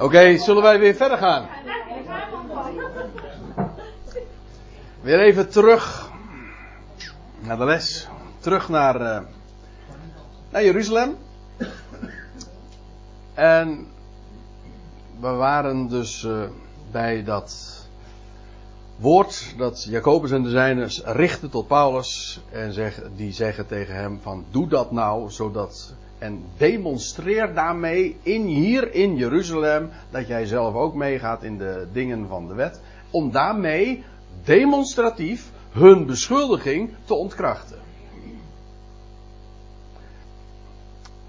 Oké, zullen wij weer verder gaan? Weer even terug naar de les. Terug naar, uh, naar Jeruzalem. En we waren dus uh, bij dat woord dat Jacobus en de zijners richten tot Paulus. En zeg, die zeggen tegen hem van doe dat nou zodat en demonstreer daarmee in, hier in Jeruzalem dat jij zelf ook meegaat in de dingen van de wet. Om daarmee demonstratief hun beschuldiging te ontkrachten.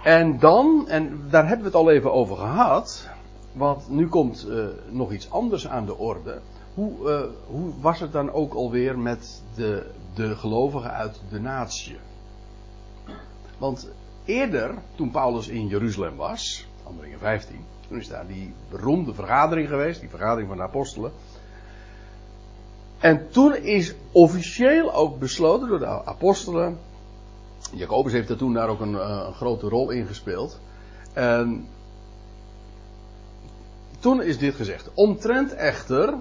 En dan, en daar hebben we het al even over gehad, want nu komt uh, nog iets anders aan de orde. Hoe, uh, hoe was het dan ook alweer met de, de gelovigen uit de natie? Want eerder, toen Paulus in Jeruzalem was, handelingen 15, toen is daar die beroemde vergadering geweest, die vergadering van de apostelen. En toen is officieel ook besloten door de apostelen. Jacobus heeft er toen daar ook een, eh, een grote rol in gespeeld. En toen is dit gezegd. Omtrent echter,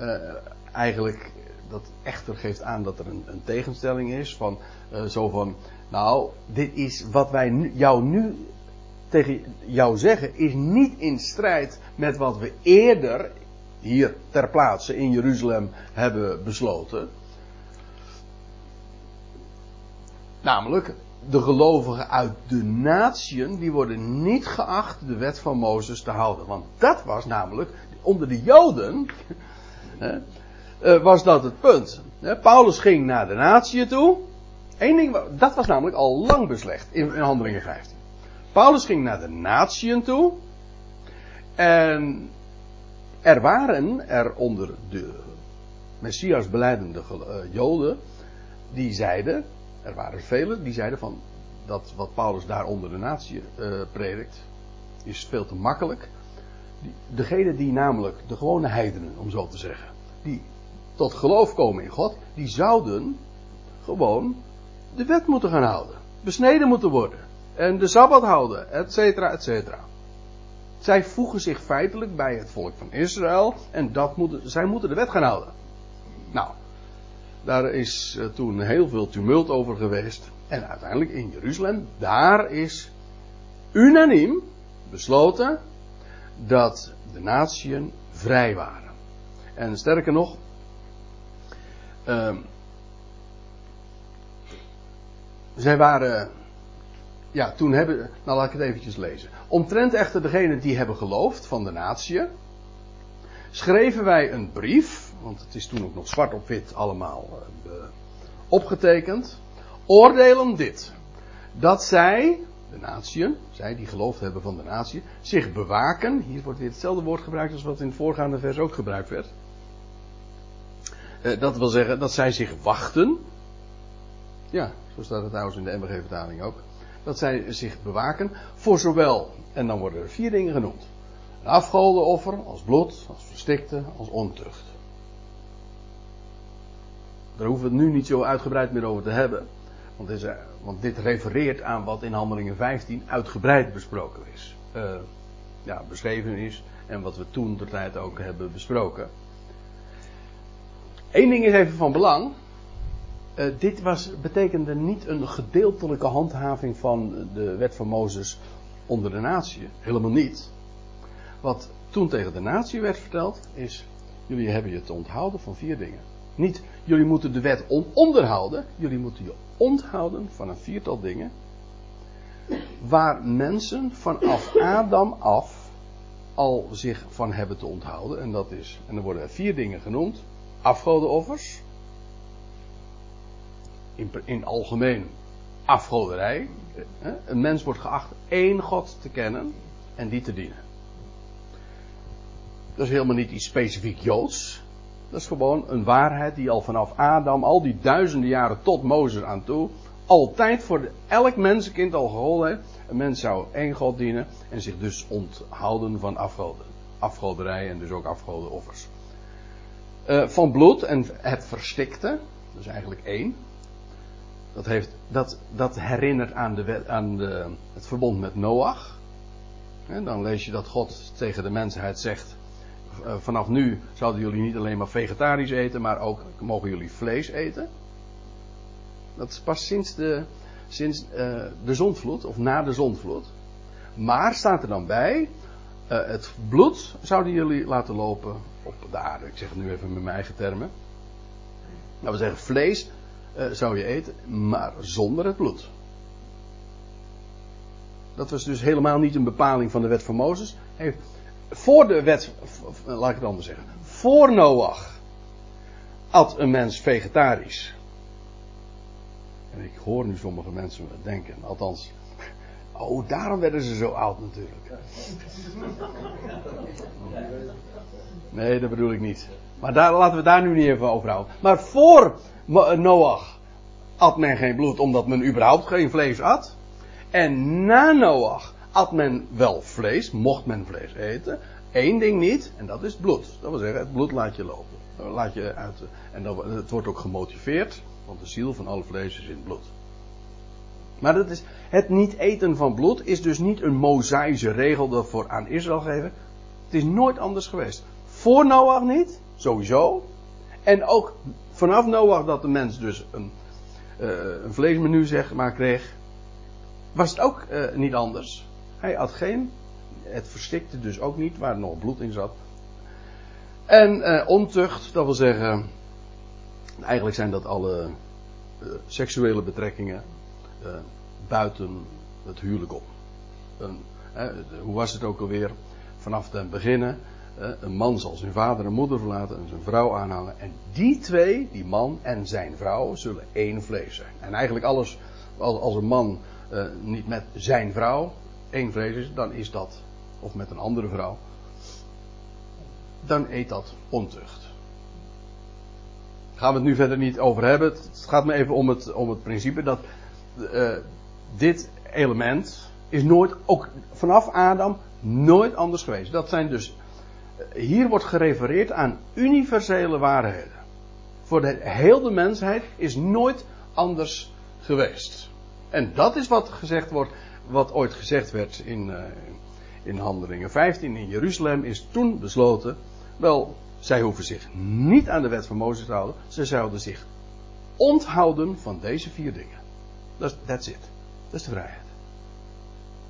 uh, eigenlijk, dat echter geeft aan dat er een, een tegenstelling is. Van, uh, zo van, nou, dit is wat wij jou nu tegen jou zeggen, is niet in strijd met wat we eerder hier ter plaatse in Jeruzalem hebben besloten. Namelijk, de gelovigen uit de natieën, die worden niet geacht de wet van Mozes te houden. Want dat was namelijk, onder de Joden, was dat het punt. Paulus ging naar de natieën toe. Eén ding, dat was namelijk al lang beslecht in, in Handelingen 15. Paulus ging naar de natieën toe. En er waren er onder de Messias beleidende Joden die zeiden, er waren velen die zeiden van dat wat Paulus daar onder de natie predikt is veel te makkelijk. Degene die namelijk, de gewone heidenen om zo te zeggen, die tot geloof komen in God, die zouden gewoon de wet moeten gaan houden. Besneden moeten worden. En de Sabbat houden, et cetera, et cetera. Zij voegen zich feitelijk bij het volk van Israël en dat moeten, zij moeten de wet gaan houden. Nou, daar is uh, toen heel veel tumult over geweest. En uiteindelijk in Jeruzalem, daar is unaniem besloten dat de natieën vrij waren. En sterker nog, uh, zij waren, ja, toen hebben, nou laat ik het eventjes lezen. Omtrent echter degene die hebben geloofd van de natie, schreven wij een brief, want het is toen ook nog zwart op wit allemaal uh, opgetekend, oordelen dit. Dat zij, de natieën, zij die geloofd hebben van de natie, zich bewaken. Hier wordt weer hetzelfde woord gebruikt als wat in het voorgaande vers ook gebruikt werd. Uh, dat wil zeggen dat zij zich wachten. Ja, zo staat het trouwens in de MBG-vertaling ook. Dat zij zich bewaken voor zowel, en dan worden er vier dingen genoemd. Een afgodenoffer, als bloed, als verstikte, als ontucht. Daar hoeven we het nu niet zo uitgebreid meer over te hebben. Want is, want dit refereert aan wat in Handelingen 15 uitgebreid besproken is. Uh, ja, beschreven is. En wat we toen de tijd ook hebben besproken. Eén ding is even van belang. Uh, dit was, betekende niet een gedeeltelijke handhaving van de wet van Mozes onder de natie. Helemaal niet. Wat toen tegen de natie werd verteld is, jullie hebben je te onthouden van vier dingen. Niet, jullie moeten de wet on onderhouden, jullie moeten je onthouden van een viertal dingen. Waar mensen vanaf Adam af al zich van hebben te onthouden. En dat is, en er worden er vier dingen genoemd. Afgodenoffers. In, in algemeen afgoderij. Een mens wordt geacht één God te kennen en die te dienen. Dat is helemaal niet iets specifiek Joods. Dat is gewoon een waarheid die al vanaf Adam, al die duizenden jaren tot Mozes aan toe, altijd voor elk mensenkind al geholpen heeft. Een mens zou één God dienen en zich dus onthouden van afgoden. Afgoderij en dus ook afgodenoffers. Uh, van bloed en het verstikte, dus eigenlijk één. Dat, heeft, dat, dat herinnert aan, de, aan de, het verbond met Noach. Dan lees je dat God tegen de mensheid zegt: eh, vanaf nu zouden jullie niet alleen maar vegetarisch eten, maar ook mogen jullie vlees eten. Dat is pas sinds de, sinds, uh, de zondvloed, of na de zondvloed. Maar staat er dan bij, het bloed zouden jullie laten lopen op de aarde. Ik zeg het nu even met mijn eigen termen. Nou, we zeggen vlees uh, zou je eten, maar zonder het bloed. Dat was dus helemaal niet een bepaling van de wet van Mozes. Heeft voor de wet, laat ik het anders zeggen. Voor Noach at een mens vegetarisch. En ik hoor nu sommige mensen denken, althans. Oh, daarom werden ze zo oud natuurlijk. Nee, dat bedoel ik niet. Maar daar, laten we daar nu niet even over houden. Maar voor Noach at men geen bloed omdat men überhaupt geen vlees at. En na Noach at men wel vlees, mocht men vlees eten. Eén ding niet, en dat is bloed. Dat wil zeggen, het bloed laat je lopen. Laat je uit, en dat, het wordt ook gemotiveerd, want de ziel van alle vlees is in het bloed. Maar dat is, het niet eten van bloed is dus niet een mozaïsche regel dat voor aan Israël geven. Het is nooit anders geweest. Voor Noach niet, sowieso. En ook vanaf Noach dat de mens dus een, uh, een vleesmenu zeg maar kreeg, was het ook uh, niet anders. Hij had geen, het verstikte dus ook niet waar nog bloed in zat. En uh, ontucht, dat wil zeggen, eigenlijk zijn dat alle seksuele betrekkingen buiten het huwelijk om. hoe was het ook alweer? Vanaf het beginnen, een man zal zijn vader en moeder verlaten en zijn vrouw aanhangen. En die twee, die man en zijn vrouw, zullen één vlees zijn. En eigenlijk alles, als een man uh, niet met zijn vrouw één vlees is, dan is dat, of met een andere vrouw, dan eet dat ontucht. Gaan we het nu verder niet over hebben. Het gaat me even om het, om het principe dat uh, dit element is nooit, ook vanaf Adam, nooit anders geweest. Dat zijn dus, hier wordt gerefereerd aan universele waarheden. Voor de hele mensheid is nooit anders geweest. En dat is wat gezegd wordt, wat ooit gezegd werd in, uh, in Handelingen 15 in Jeruzalem, is toen besloten, wel, zij hoeven zich niet aan de wet van Mozes te houden, ze zouden zich onthouden van deze vier dingen. Dat that's it. Dat is de vrijheid.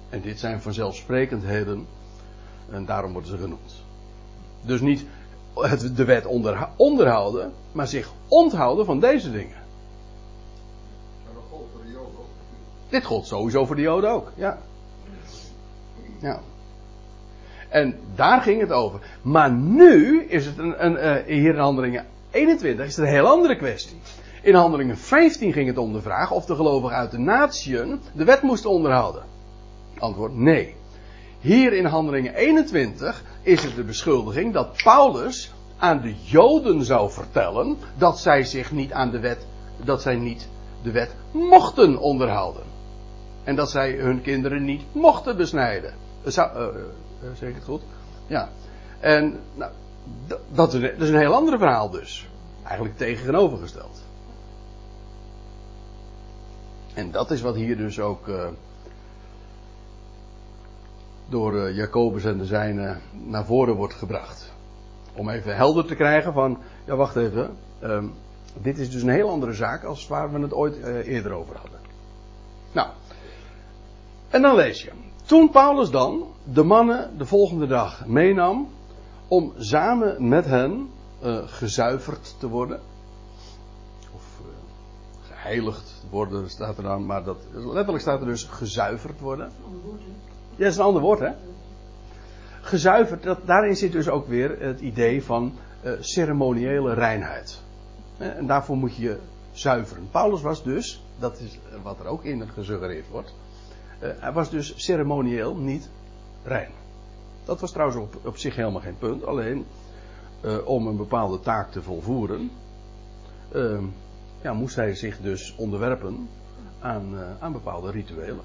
En dit zijn vanzelfsprekendheden, en daarom worden ze genoemd. Dus niet de wet onderhouden, maar zich onthouden van deze dingen. Dit gold sowieso voor de Joden ook, ja. Ja. En daar ging het over. Maar nu is het een, een, uh, hier in handelingen 21 is het een heel andere kwestie. In handelingen 15 ging het om de vraag of de gelovigen uit de natieën de wet moesten onderhouden. Antwoord nee. Hier in handelingen 21 is het de beschuldiging dat Paulus aan de Joden zou vertellen dat zij zich niet aan de wet, dat zij niet de wet mochten onderhouden. En dat zij hun kinderen niet mochten besnijden. Zou, uh, uh, zeg ik het goed? Ja. En nou, dat, dat is een heel ander verhaal dus. Eigenlijk tegenovergesteld. En dat is wat hier dus ook uh, door Jacobus en de zijnen naar voren wordt gebracht. Om even helder te krijgen van, ja wacht even, um, dit is dus een heel andere zaak als waar we het ooit eerder over hadden. Nou, en dan lees je. Toen Paulus dan de mannen de volgende dag meenam om samen met hen gezuiverd te worden. Of geheiligd worden staat er dan, maar dat, letterlijk staat er dus gezuiverd worden. Ja, dat is een ander woord hè. Gezuiverd, dat, daarin zit dus ook weer het idee van uh, ceremoniële reinheid. En daarvoor moet je zuiveren. Paulus was dus, dat is wat er ook in gesuggereerd wordt, uh, hij was dus ceremonieel niet rein. Dat was trouwens op, op zich helemaal geen punt. Alleen uh, om een bepaalde taak te volvoeren, uh, ja, moest hij zich dus onderwerpen aan, eh, aan bepaalde rituelen.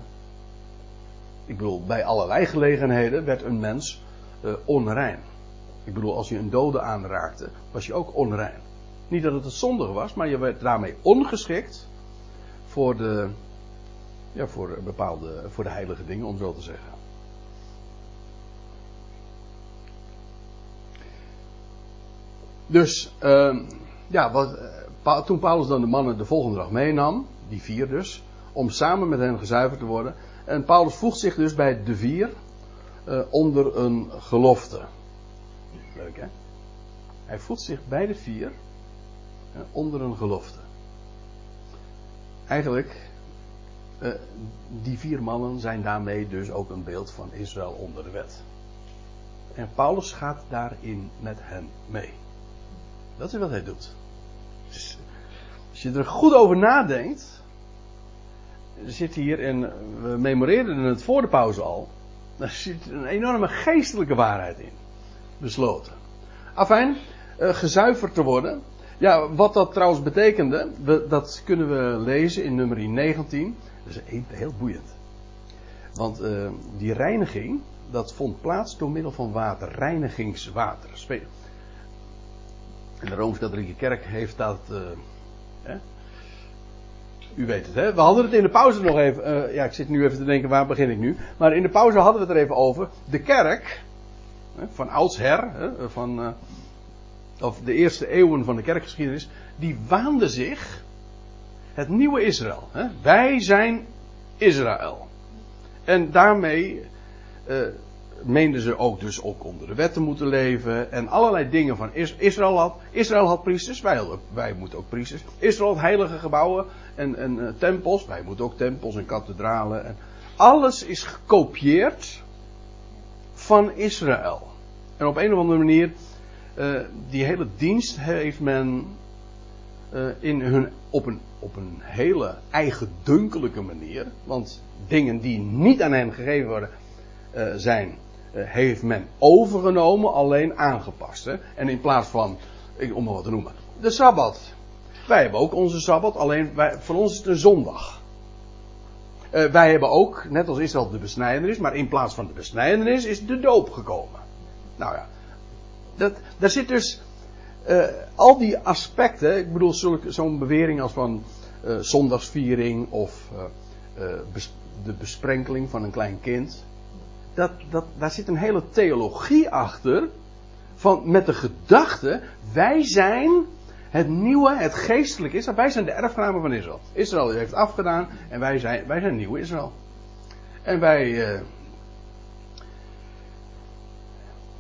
Ik bedoel, bij allerlei gelegenheden werd een mens uh, onrein. Ik bedoel, als je een dode aanraakte, was je ook onrein. Niet dat het het zondig was, maar je werd daarmee ongeschikt voor de, ja, voor eh, bepaalde, voor de heilige dingen, om zo te zeggen. Dus, ehm, ja, wat, toen Paulus dan de mannen de volgende dag meenam, die vier dus, om samen met hen gezuiverd te worden. En Paulus voegt zich dus bij de vier uh, onder een gelofte. Leuk hè? Hij voegt zich bij de vier uh, onder een gelofte. Eigenlijk, uh, die vier mannen zijn daarmee dus ook een beeld van Israël onder de wet. En Paulus gaat daarin met hen mee. Dat is wat hij doet. Dus, als je er goed over nadenkt, zit hier, en we memoreerden het voor de pauze al, daar zit een enorme geestelijke waarheid in. Besloten. Afijn, uh, gezuiverd te worden. Ja, wat dat trouwens betekende, dat kunnen we lezen in nummer 19. Dat is heel boeiend. Want uh, die reiniging, dat vond plaats door middel van water, reinigingswater. En de Rooms-Katholieke Kerk heeft dat. Uh, hè? U weet het, hè? We hadden het in de pauze nog even. Uh, ja, ik zit nu even te denken, waar begin ik nu? Maar in de pauze hadden we het er even over. De kerk, hè, van oudsher, hè, van. Uh, of de eerste eeuwen van de kerkgeschiedenis, die waande zich het nieuwe Israël. Hè? Wij zijn Israël. En daarmee meenden ze ook dus ook onder de wet te moeten leven en allerlei dingen van Israël had. Israël had priesters, wij, wij moeten ook priesters. Israël had heilige gebouwen en, uh, tempels, wij moeten ook tempels en kathedralen. En alles is gekopieerd van Israël. En op een of andere manier, uh, die hele dienst heeft men uh, in hun, op, een, op een hele eigendunkelijke manier, want dingen die niet aan hen gegeven worden, zijn, heeft men overgenomen, alleen aangepast. Hè? En in plaats van, om maar wat te noemen, de Sabbat. Wij hebben ook onze Sabbat, alleen wij, voor ons is het een zondag. Uh, wij hebben ook, net als Israël, de besnijdenis, maar in plaats van de besnijdenis is de doop gekomen. Nou ja, dat, daar zit dus uh, al die aspecten, ik bedoel zo'n bewering als van zondagsviering of de besprenkeling van een klein kind dat, dat, daar zit een hele theologie achter. Van, met de gedachte, wij zijn het nieuwe, het geestelijke Israël. Wij zijn de erfgenamen van Israël. Israël heeft afgedaan en wij zijn, wij zijn nieuw Israël. En wij. Uh...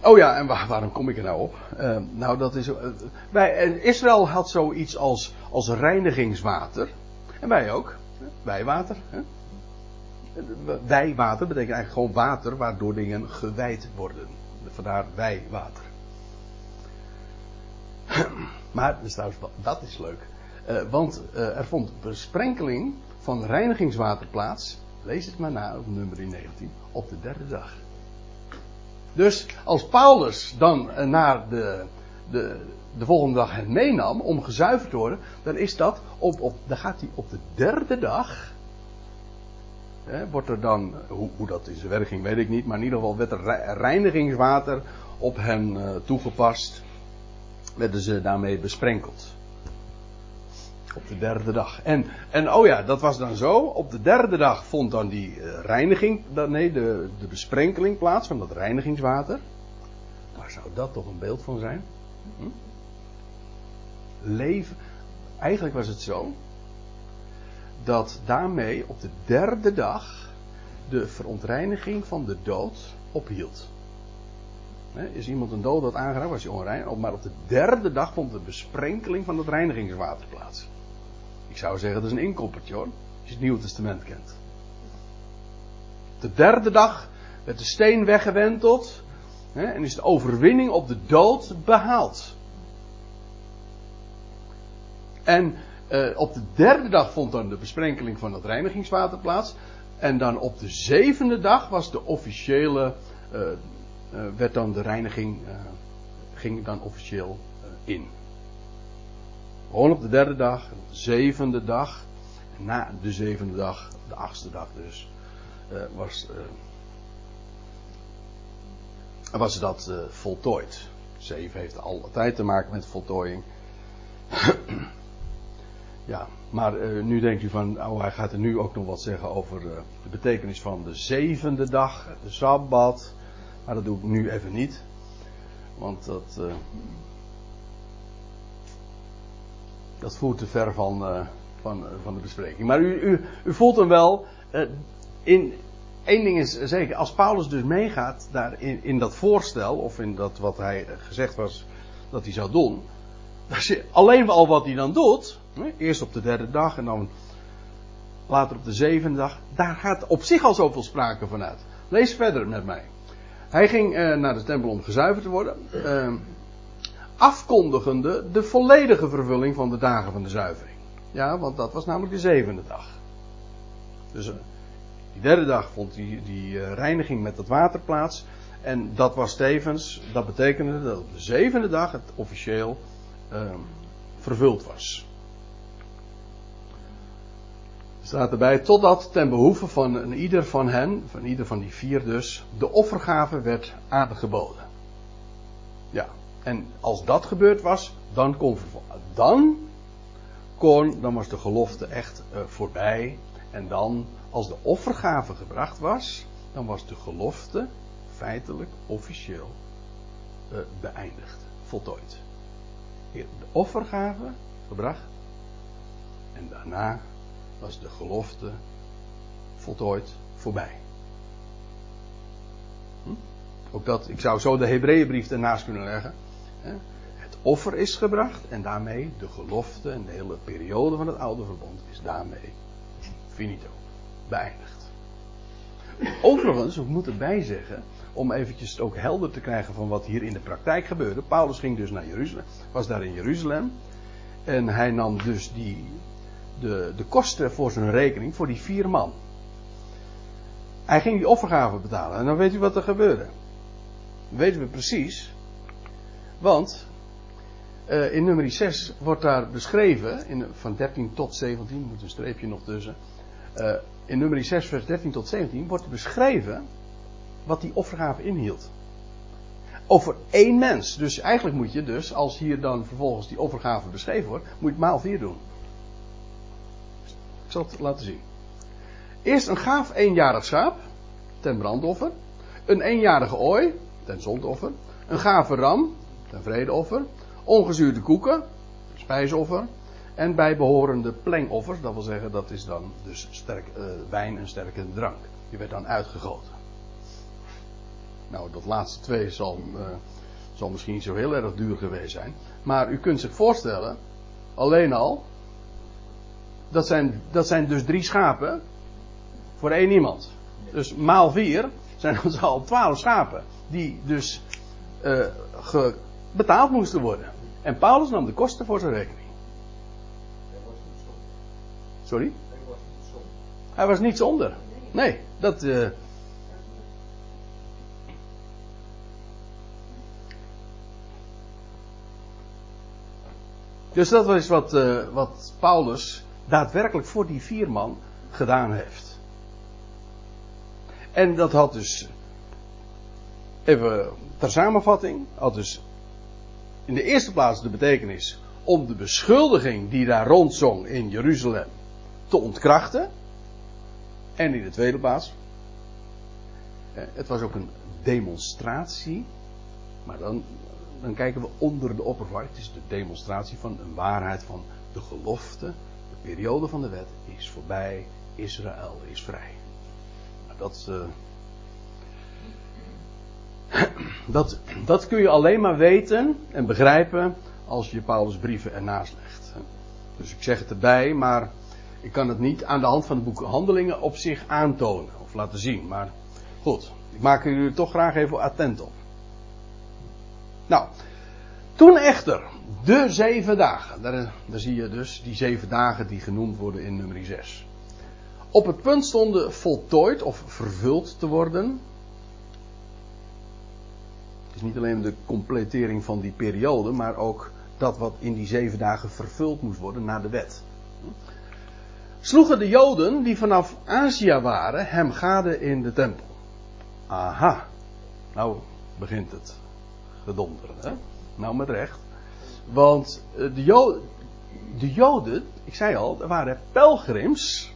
Oh ja, en waar, waarom kom ik er nou op? Uh, nou, dat is. Uh, wij, Israël had zoiets als, als reinigingswater. En wij ook. Wijwater. Hè? Wijwater betekent eigenlijk gewoon water waardoor dingen gewijd worden. Vandaar wijwater. Maar dat is leuk. Uh, want uh, er vond besprenkeling van reinigingswater plaats. Lees het maar na op nummer 19. Op de derde dag. Dus als Paulus dan uh, naar de, de, de volgende dag hen meenam om gezuiverd te worden. Dan is dat op, op, dan gaat hij op de derde dag Hè, wordt er dan, hoe, hoe, dat in zijn ging, weet ik niet, maar in ieder geval werd er reinigingswater op hen uh, toegepast. Werden ze daarmee besprenkeld. Op de derde dag. En, en oh ja, dat was dan zo. Op de derde dag vond dan die uh, reiniging, nee, de, de besprenkeling plaats van dat reinigingswater. Waar zou dat toch een beeld van zijn? Hm? Leven. Eigenlijk was het zo dat daarmee op de derde dag de verontreiniging van de dood ophield. Is iemand een dood dat aangeraakt, was hij onrein. Maar op de derde dag vond de besprenkeling van het reinigingswater plaats. Ik zou zeggen, dat is een inkoppertje hoor. Als je het Nieuwe Testament kent. Op de derde dag werd de steen weggewenteld. En is de overwinning op de dood behaald. En uh, op de derde dag vond dan de besprenkeling van het reinigingswater plaats. En dan op de zevende dag was de officiële. Uh, uh, werd dan de reiniging. ging dan officieel in. Gewoon op de derde dag, de zevende dag. Na de zevende dag, de achtste dag dus. was. was dat voltooid. Zeven heeft altijd te maken met voltooiing. Ja, maar uh, nu denkt u van, oh, hij gaat er nu ook nog wat zeggen over uh, de betekenis van de zevende dag, de Sabbat. Maar dat doe ik nu even niet. Want dat. Uh, dat voert te ver van, van, van de bespreking. Maar u, u, u voelt hem wel. In, één ding is zeker, als Paulus dus meegaat daar in, in dat voorstel, of in dat wat hij gezegd was dat hij zou doen. Alleen al wat hij dan doet, eerst op de derde dag en dan later op de zevende dag, daar gaat op zich al zoveel sprake van uit. Lees verder met mij. Hij ging uh, naar de tempel om gezuiverd te worden. Uh, afkondigende de volledige vervulling van de dagen van de zuivering. Ja, want dat was namelijk de zevende dag. Dus uh, die derde dag vond die, die uh, reiniging met het water plaats. En dat was tevens, dat betekende dat op de zevende dag het officieel ehm, vervuld was. Er staat erbij, totdat ten behoeve van een ieder van hen, van ieder van die vier dus, de offergave werd aangeboden. Ja, en als dat gebeurd was, dan kon dan kon, dan was de gelofte echt uh, voorbij. En dan, als de offergave gebracht was, dan was de gelofte feitelijk, officieel uh, beëindigd, voltooid. De offergave gebracht en daarna was de gelofte voltooid voorbij. Hm? Ook dat, ik zou zo de Hebreeënbrief ernaast kunnen leggen. Hè? Het offer is gebracht en daarmee de gelofte en de hele periode van het oude verbond is daarmee finito, beëindigd. Overigens, ik moet erbij zeggen, om eventjes het ook helder te krijgen van wat hier in de praktijk gebeurde. Paulus ging dus naar Jeruzalem, was daar in Jeruzalem. En hij nam dus die, de, de kosten voor zijn rekening voor die vier man. Hij ging die offergave betalen. En dan weet u wat er gebeurde. Dat weten we precies. Want uh, in nummer 6 wordt daar beschreven, in, van 13 tot 17, moet een streepje nog tussen. Uh, in nummer 6, vers 13 tot 17 wordt beschreven wat die offergave inhield. Over één mens. Dus eigenlijk moet je dus, als hier dan vervolgens die offergave beschreven wordt, moet je het maal vier doen. Ik zal het laten zien. Eerst een gaaf eenjarig schaap, ten brandoffer. Een eenjarige ooi, ten zondoffer. Een gave ram, ten vredeoffer. Ongezuurde koeken, spijsoffer. En bijbehorende plengoffers, dat wil zeggen, dat is dan dus sterk, uh, wijn en sterke drank. Die werd dan uitgegoten. Nou, dat laatste twee zal, uh, zal misschien niet zo heel erg duur geweest zijn. Maar u kunt zich voorstellen, alleen al, dat zijn, dat zijn dus drie schapen voor één iemand. Dus maal vier zijn dat al twaalf schapen. Die dus uh, betaald moesten worden. En Paulus nam de kosten voor zijn rekening. Sorry? Hij was niet zonder. Nee, dat. Uh, Dus dat is wat, uh, wat Paulus daadwerkelijk voor die vier man gedaan heeft. En dat had dus, even ter samenvatting, had dus in de eerste plaats de betekenis om de beschuldiging die daar rondzong in Jeruzalem te ontkrachten. En in de tweede plaats, eh, het was ook een demonstratie, maar dan dan kijken we onder de oppervlakte. Het is de demonstratie van een waarheid van de gelofte. De periode van de wet is voorbij. Israël is vrij. Nou, dat, uh, dat, dat kun je alleen maar weten en begrijpen als je Paulus' brieven ernaast legt. Dus ik zeg het erbij, maar ik kan het niet aan de hand van de boeken Handelingen op zich aantonen of laten zien. Maar goed, ik maak er toch graag even attent op. Nou, toen echter, de zeven dagen, daar, daar, zie je dus die zeven dagen die genoemd worden in nummer 6. Op het punt stonden voltooid of vervuld te worden. Het is niet alleen de completering van die periode, maar ook dat wat in die zeven dagen vervuld moest worden naar de wet. Sloegen de Joden die vanaf Azië waren hem gade in de tempel. Aha, nou begint het gedonderen. Hè? Nou, met recht. Want eh, de, de Joden, ik zei al, er waren pelgrims.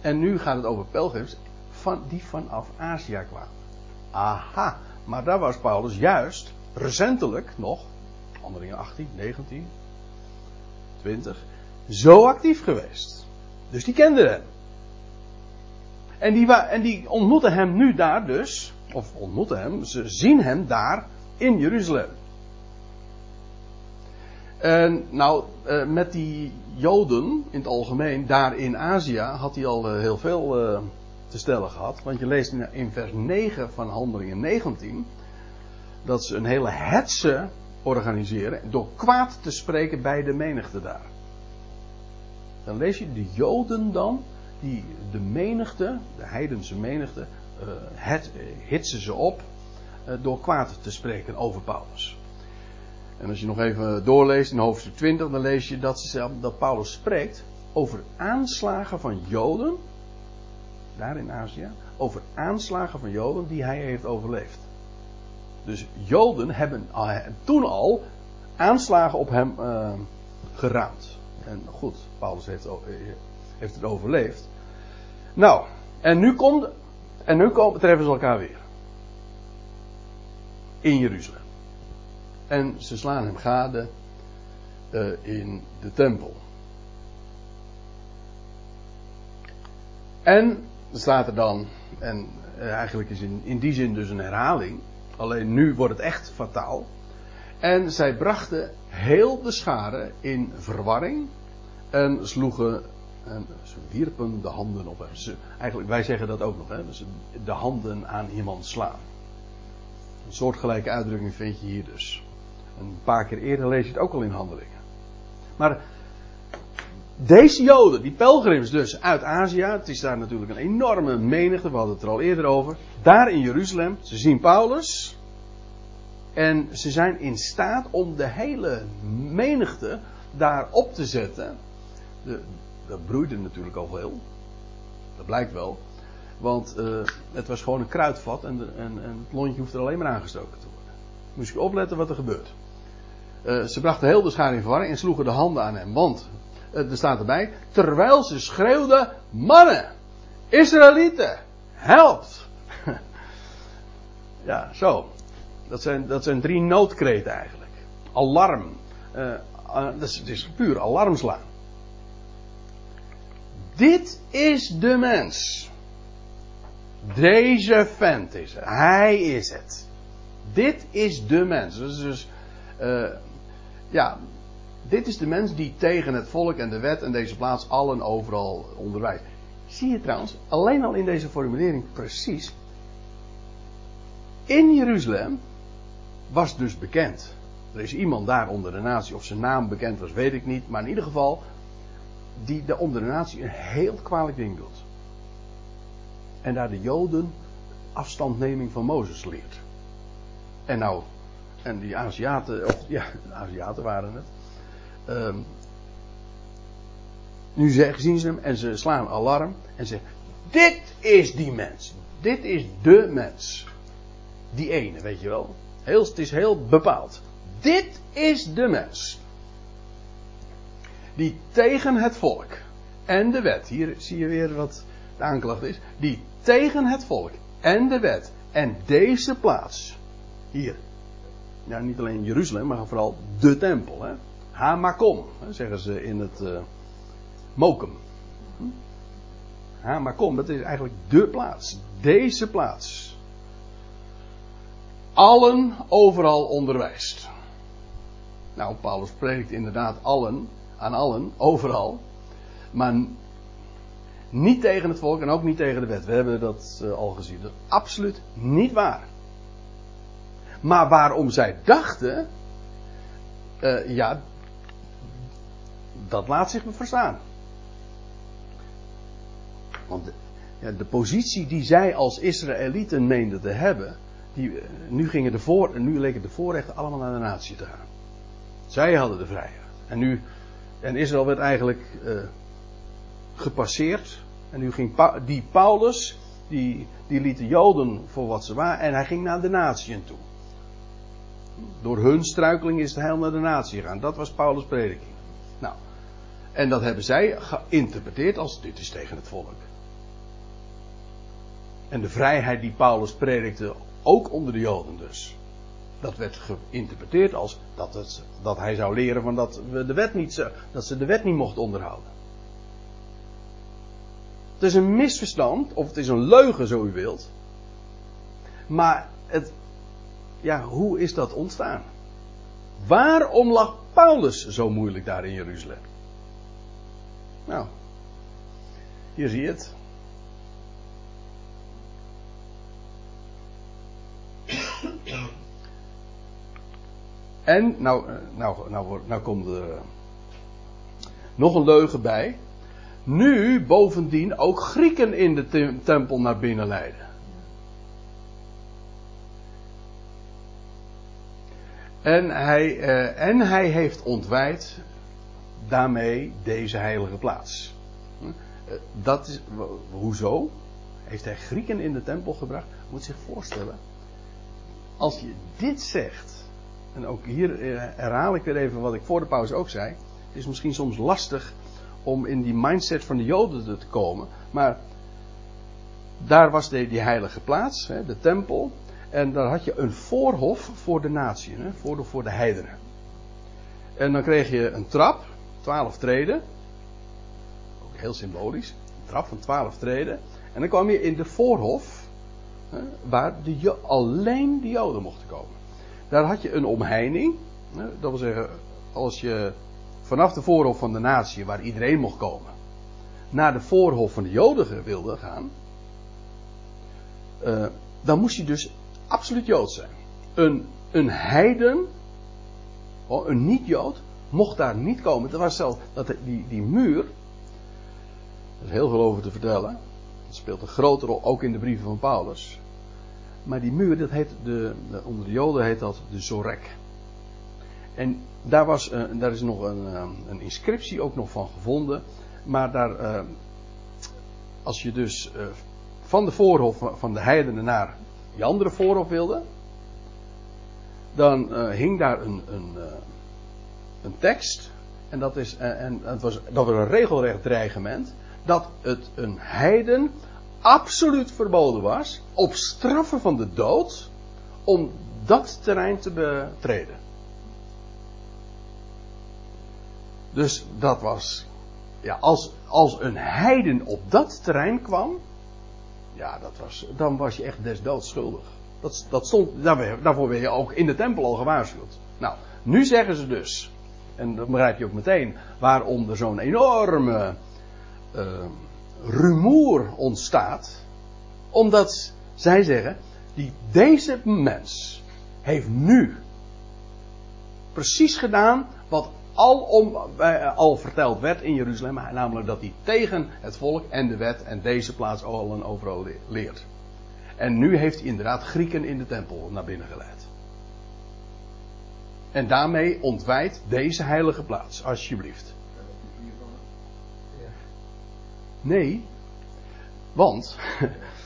En nu gaat het over pelgrims van, die vanaf Azië kwamen. Aha, maar daar was Paulus juist recentelijk nog, handelingen 18, 19, 20, zo actief geweest. Dus die kenden hem. En die, en die ontmoeten hem nu daar dus, of ontmoeten hem, ze zien hem daar in Jeruzalem. En nou, eh, met die Joden in het algemeen, daar in Azië, had hij al eh, heel veel eh, te stellen gehad. Want je leest in vers 9 van Handelingen 19 dat ze een hele hetze organiseren door kwaad te spreken bij de menigte daar. Dan lees je de Joden dan, die de menigte, de heidense menigte, het, hitsen ze op door kwaad te spreken over Paulus. En als je nog even doorleest in hoofdstuk 20, dan lees je dat, ze, dat Paulus spreekt over aanslagen van Joden, daar in Azië, over aanslagen van Joden die hij heeft overleefd. Dus Joden hebben toen al aanslagen op hem uh, geraamd. En goed, Paulus heeft, heeft het overleefd. Nou, en nu komt, en nu komen, treffen ze elkaar weer. In Jeruzalem. En ze slaan hem gade uh, in de tempel. En staat er dan, en uh, eigenlijk is in, in die zin dus een herhaling, alleen nu wordt het echt fataal. En zij brachten heel de schare in verwarring en sloegen en ze wierpen de handen op hem. Ze, eigenlijk, wij zeggen dat ook nog, hè? De handen aan iemand slaan. Een soortgelijke uitdrukking vind je hier dus. Een paar keer eerder lees je het ook al in handelingen. Maar deze Joden, die pelgrims dus uit Azië, het is daar natuurlijk een enorme menigte, we hadden het er al eerder over. Daar in Jeruzalem, ze zien Paulus. En ze zijn in staat om de hele menigte daar op te zetten. De, dat broeide natuurlijk al veel. Dat blijkt wel. Want uh, het was gewoon een kruidvat en, en, en, het lontje hoeft er alleen maar aangestoken te worden. Moest je opletten wat er gebeurt. Uh, ze brachten heel de schade in verwarring en sloegen de handen aan hem. Want, uh, er staat erbij, terwijl ze schreeuwden, mannen, Israëlieten, helpt. ja, zo. Dat zijn, dat zijn drie noodkreten eigenlijk. Alarm. Dat is, het is puur alarm slaan. Dit is de mens. Deze vent is het. Hij is het. Dit is de mens. Dus, dus ja, dit is de mens die tegen het volk en de wet en deze plaats allen overal onderwijst. Zie je trouwens, alleen al in deze formulering precies. In Jeruzalem was dus bekend. Er is iemand daar onder de natie, of zijn naam bekend was, weet ik niet. Maar in ieder geval, die de onder de natie een heel kwalijk ding doet. En daar de Joden afstandneming van Mozes leert. En nou, en die Aziaten, of ja, Aziaten waren het. Um, nu zien ze hem en ze slaan alarm en zeggen: Dit is die mens. Dit is de mens. Die ene, weet je wel. Heel, het is heel bepaald. Dit is de mens. Die tegen het volk en de wet, hier zie je weer wat de aanklacht is. Die tegen het volk en de wet en deze plaats, hier, ja, niet alleen Jeruzalem, maar vooral de tempel. Hè? Hamakom, zeggen ze in het uh, Mokum. Hamakom, dat is eigenlijk de plaats. Deze plaats. Allen overal onderwijst. Nou, Paulus spreekt inderdaad allen, aan allen, overal. Maar niet tegen het volk en ook niet tegen de wet. We hebben dat uh, al gezien. Dat is absoluut niet waar. Maar waarom zij dachten, uh, ja, dat laat zich me verstaan. Want de, ja, de positie die zij als Israëlieten meenden te hebben, die, eh, nu, gingen de voor, nu leken de voorrechten allemaal naar de natie te gaan. Zij hadden de vrijheid. En nu, en Israël werd eigenlijk uh, gepasseerd. En nu ging die Paulus, die, die liet de Joden voor wat ze waren, en hij ging naar de natieën toe. Door hun struikeling is het heil naar de natie gegaan. Dat was Paulus' prediking. Nou, en dat hebben zij geïnterpreteerd als dit is tegen het volk. En de vrijheid die Paulus predikte, ook onder de Joden dus. Dat werd geïnterpreteerd als dat, het, dat hij zou leren van dat, we de wet niet, dat ze de wet niet mochten onderhouden. Het is een misverstand, of het is een leugen, zo u wilt. Maar het, ja, hoe is dat ontstaan? Waarom lag Paulus zo moeilijk daar in Jeruzalem? Nou, hier zie je het. En, nou, eh, nou, nou, nou komt er nog een leugen bij. Nu bovendien ook Grieken in de tempel naar binnen leiden. En hij, uh, en hij heeft ontwijd daarmee deze heilige plaats. Uh, dat is, hoezo? Heeft hij Grieken in de tempel gebracht? Moet zich voorstellen. Als je dit zegt. En ook hier uh, herhaal ik weer even wat ik voor de pauze ook zei. Het is misschien soms lastig om in die mindset van de Joden te komen. Maar daar was de, die heilige plaats, de tempel. En daar had je een voorhof voor de natie, voor, de, voor de heidenen. En dan kreeg je een trap, twaalf treden. Ook heel symbolisch. Een trap van twaalf treden. En dan kwam je in de voorhof, waar de, alleen de Joden mochten komen. Daar had je een omheining. Dat wil zeggen, als je vanaf de voorhof van de natie, waar iedereen mocht komen, naar de voorhof van de Joden wilde gaan. Uh, dan moest je dus absoluut Jood zijn. Een, een heiden, oh, een niet-Jood, mocht daar niet komen. Dat was zelf, dat, die, die muur, er is heel veel over te vertellen. Dat speelt een grote rol, ook in de brieven van Paulus. Maar die muur, dat heet de, onder de Joden heet dat de Zorek. En daar, was, uh, daar is nog een, uh, een, inscriptie ook nog van gevonden. Maar daar, uh, als je dus van de voorhof van de heidenen naar die andere voorhof wilde, dan hing daar een, een, een tekst. En dat, is, en was, dat was een regelrecht dreigement. Dat het een heiden absoluut verboden was. Op straffen van de dood. Om dat terrein te betreden. Dus dat was. Ja, als, als een heiden op dat terrein kwam. Ja, dat was, dan was je echt des doods schuldig. Dat, dat stond, daarvoor ben je ook in de tempel al gewaarschuwd. Nou, nu zeggen ze dus, en dan begrijp je ook meteen waarom er zo'n enorme uh, rumoer ontstaat. Omdat zij zeggen, die, deze mens heeft nu precies gedaan wat al, om, uh, al verteld werd in Jeruzalem, namelijk dat hij tegen het volk en de wet en deze plaats al en overal leert. En nu heeft hij inderdaad Grieken in de tempel naar binnen geleid. En daarmee ontwijdt deze heilige plaats, alsjeblieft. Nee, want,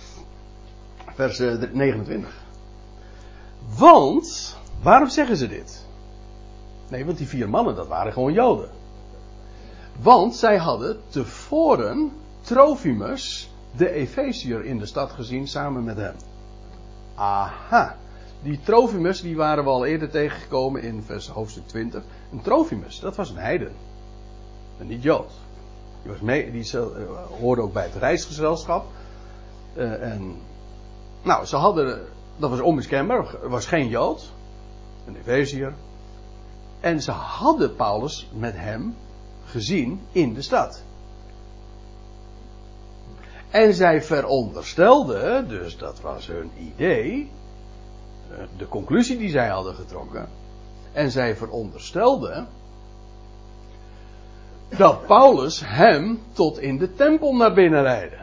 vers 29. Eh, want, waarom zeggen ze dit? Nee, want die vier mannen, dat waren gewoon Joden. Want zij hadden tevoren Trofimus, de Efeziër, in de stad gezien samen met hem. Aha. Die Trofimus, die waren we al eerder tegengekomen in vers hoofdstuk 20. Een Trofimus, dat was een heiden. Een niet-Jood. Die, was mee, die uh, hoorde ook bij het reisgezelschap. Uh, en, nou, ze hadden, dat was onmiskenbaar, was geen Jood. Een Efeziër, en ze hadden Paulus met hem gezien in de stad. En zij veronderstelden, dus dat was hun idee, eh, de conclusie die zij hadden getrokken. En zij veronderstelden dat Paulus hem tot in de tempel naar binnen leidde.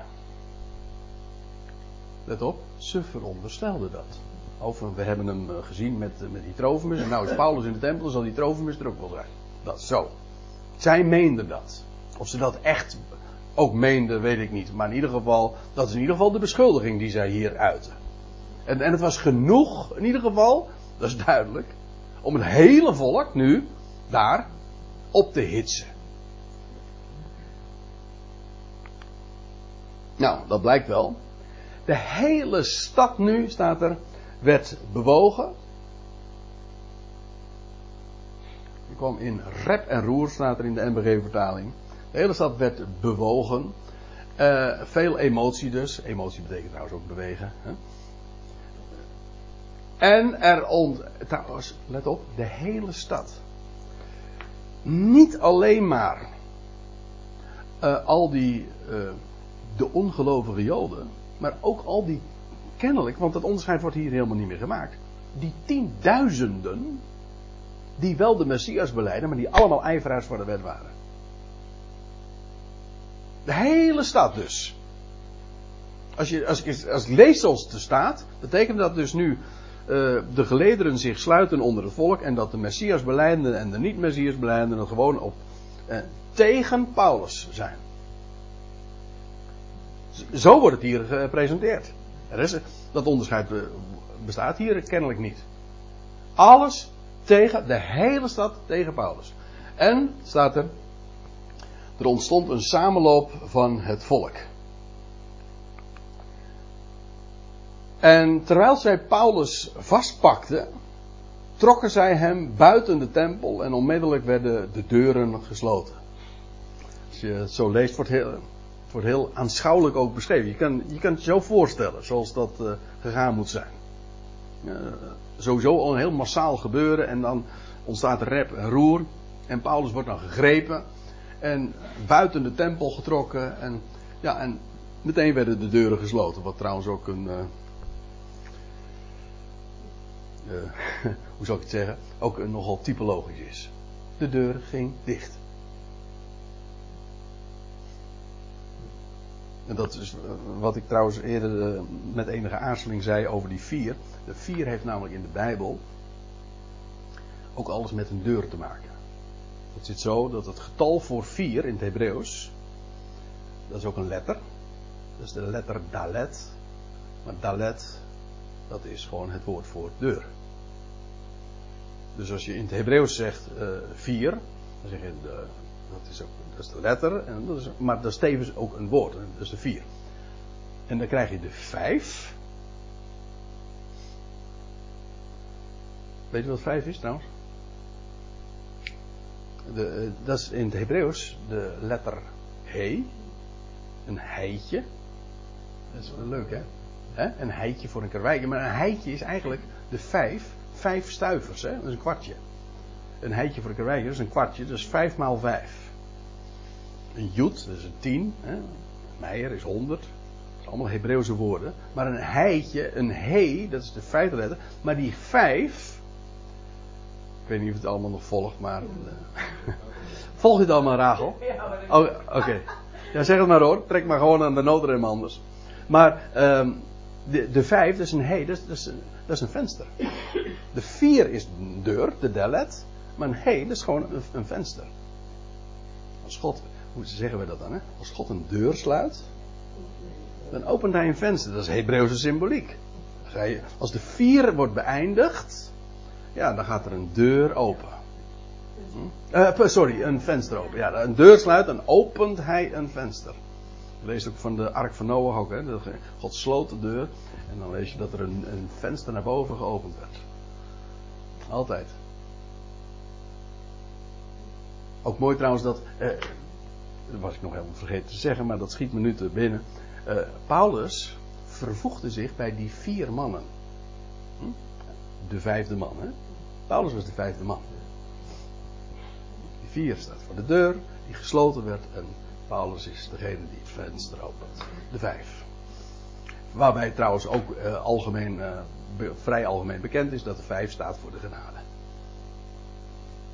Let op, ze veronderstelden dat. Of we hebben hem eh, gezien met, eh, met die Trofimus. En nou is Paulus in de tempel, dan zal die Trofimus er ook wel zijn. Dat zo. Zij meenden dat. Of ze dat echt ook meenden, weet ik niet. Maar in ieder geval, dat is in ieder geval de beschuldiging die zij hier uiten. En, en het was genoeg, in ieder geval, dat is duidelijk, om het hele volk nu daar op te hitsen. Nou, dat blijkt wel. De hele stad nu, staat er, werd bewogen. kwam in rep en roer, staat er in de NBG-vertaling. De hele stad werd bewogen. Uh, veel emotie dus. Emotie betekent trouwens ook bewegen. Hè? En er ont... Trouwens, let op, de hele stad. Niet alleen maar uh, al die... Uh, de ongelovige Joden. Maar ook al die... Kennelijk, want dat onderscheid wordt hier helemaal niet meer gemaakt. Die tienduizenden... Die wel de Messias beleiden, maar die allemaal ijveraars voor de wet waren. De hele stad dus. Als, je, als, ik, als ik lees zoals staat, betekent dat dus nu uh, de gelederen zich sluiten onder het volk en dat de Messias beleidenden en de niet-Messias beleidenden gewoon op, uh, tegen Paulus zijn. Zo wordt het hier gepresenteerd. Er is, dat onderscheid bestaat hier kennelijk niet. Alles tegen, de hele stad tegen Paulus. En, staat er, er ontstond een samenloop van het volk. En terwijl zij Paulus vastpakten, trokken zij hem buiten de tempel en onmiddellijk werden de deuren gesloten. Als je het zo leest, wordt heel, wordt heel aanschouwelijk ook beschreven. Je kan, je kan het je zo voorstellen zoals dat uh, gegaan moet zijn. Uh, sowieso al een heel massaal gebeuren en dan ontstaat rep en roer. En Paulus wordt dan gegrepen en buiten de tempel getrokken. En, ja, en meteen werden de deuren gesloten. Wat trouwens ook een. Uh, hoe zou ik het zeggen? Ook een nogal typologisch is. De deur ging dicht. En dat is eh, wat ik trouwens eerder met enige aarzeling zei over die vier. De vier heeft namelijk in de Bijbel ook alles met een deur te maken. Het zit zo dat het getal voor vier in het Hebreeuws, dat is ook een letter. Dat is de letter Dalet. Maar Dalet, dat is gewoon het woord voor deur. Dus als je in het Hebreeuws zegt uh, vier, dan zeg je de, dat is ook dat is de letter, en dat is, maar dat is tevens ook een woord, dat is de vier. En dan krijg je de vijf. Weet je wat vijf is trouwens? de, eh, dat is in het Hebreeuws de letter he. Een heitje. Dat is wel leuk hè? Een heitje voor een karweitje. Maar een heitje is eigenlijk de vijf. Vijf stuivers hè? Dat is een kwartje. Een heitje voor een karweitje, dat is een kwartje. Is vijf maal vijf. Een joet, dat is een tien. Hè? Meijer is honderd. Dat zijn allemaal Hebreeuwse woorden. Maar een heitje, een he, dat is de vijfde letter. Maar die vijf ik weet niet of het allemaal nog volgt, maar. Uh, volg je het allemaal, Rachel? Oh, oké. Ja, zeg het maar hoor. Trek maar gewoon aan de noodrem anders. Maar um, de, de vijf, dat is een hey, dat is, dat, is, dat is een venster. De vier is een deur, de delet. Maar een hey, dat is gewoon een, een venster. Als God, hoe zeggen we dat dan? Hè? Als God een deur sluit, dan opent hij een venster. Dat is Hebreeuwse symboliek. Als de vier wordt beëindigd, ja, dan gaat er een deur open. Hm? Uh, sorry, een venster open. Ja, een deur sluit, dan opent hij een venster. Je leest ook van de Ark van Noach ook. God sloot de deur en dan lees je dat er een, een venster naar boven geopend werd. Altijd. Ook mooi trouwens dat, eh, dat was ik nog helemaal vergeten te zeggen, maar dat schiet me nu te binnen. Uh, Paulus vervoegde zich bij die vier mannen. Hm? De vijfde man, hè? Paulus was de vijfde man. Die vier staat voor de deur, die gesloten werd. En Paulus is degene die het venster opent. De vijf. Waarbij trouwens ook uh, algemeen, uh, vrij algemeen bekend is dat de vijf staat voor de genade.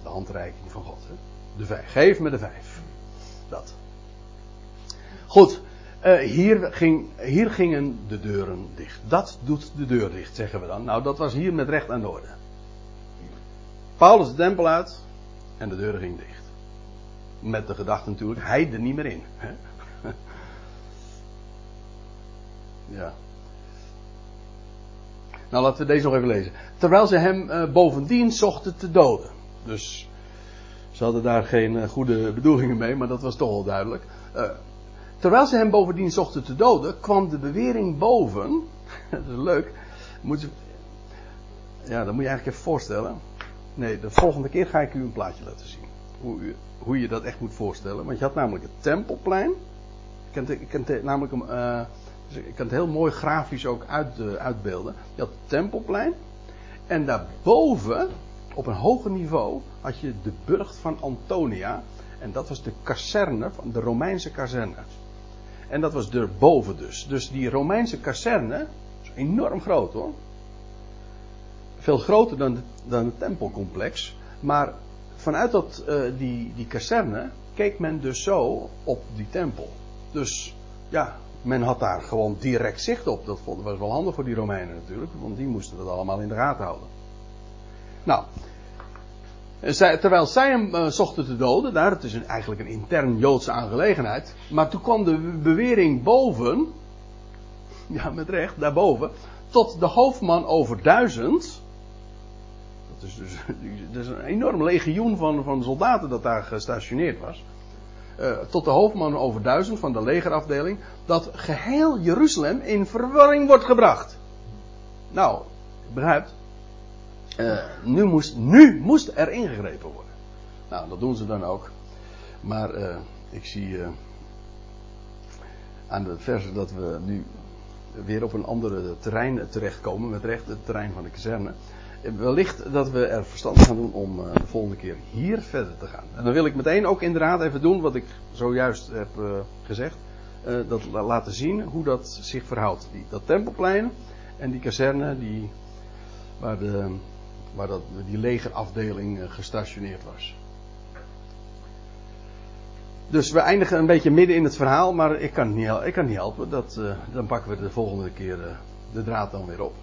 De handreiking van God. Hè? De vijf. Geef me de vijf. Dat. Goed. Uh, hier, ging, hier gingen de deuren dicht. Dat doet de deur dicht, zeggen we dan. Nou, dat was hier met recht aan de orde. Paulus de tempel uit en de deuren ging dicht. Met de gedachte natuurlijk, hij er niet meer in. Hè? ja. Nou, laten we deze nog even lezen. Terwijl ze hem uh, bovendien zochten te doden. Dus ze hadden daar geen uh, goede bedoelingen mee, maar dat was toch al duidelijk. Uh, terwijl ze hem bovendien zochten te doden, kwam de bewering boven. dat is leuk. Moet ja, dat moet je eigenlijk even voorstellen. Nee, de volgende keer ga ik u een plaatje laten zien. Hoe, u, hoe je dat echt moet voorstellen. Want je had namelijk het Tempelplein. Ik kan ik namelijk ik kan het heel mooi grafisch ook uit, uh, uitbeelden. Je had het Tempelplein. En daarboven, op een hoger niveau, had je de burcht van Antonia. En dat was de kazerne, van de Romeinse kazerne. En dat was erboven dus. Dus die Romeinse kazerne, enorm groot hoor. Veel groter dan, dan het tempelcomplex. Maar vanuit dat, uh, die, die kazerne keek men dus zo op die tempel. Dus ja, men had daar gewoon direct zicht op. Dat was wel handig voor die Romeinen natuurlijk, want die moesten dat allemaal in de gaten houden. Nou, terwijl zij hem uh, zochten te doden, daar, het is eigenlijk een intern Joodse aangelegenheid. Maar toen kwam de bewering boven, ja met recht, daarboven, tot de hoofdman over duizend. Dat is dus dat is een enorm legioen van, van soldaten dat daar gestationeerd was. Uh, tot de hoofdman over duizend van de legerafdeling, dat geheel Jeruzalem in verwarring wordt gebracht. Nou, begrijpt, uh, nu, moest, nu moest er ingegrepen worden. Nou, dat doen ze dan ook. Maar uh, ik zie uh, aan de verse dat we nu weer op een andere terrein terechtkomen. Met recht het terrein van de kazerne. Wellicht dat we er verstandig gaan doen om de volgende keer hier verder te gaan. En dan wil ik meteen ook inderdaad even doen wat ik zojuist heb gezegd. dat laten zien hoe dat zich verhoudt. Die, dat tempelplein en die kazerne die, waar de, waar dat, die legerafdeling eh, gestationeerd was. Dus we eindigen een beetje midden in het verhaal, maar ik kan niet, ik kan niet helpen. Dat, uh, dan pakken we de volgende keer uh, de draad dan weer op.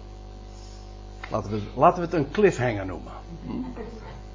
Laten we, laten we het een cliffhanger noemen. Hm?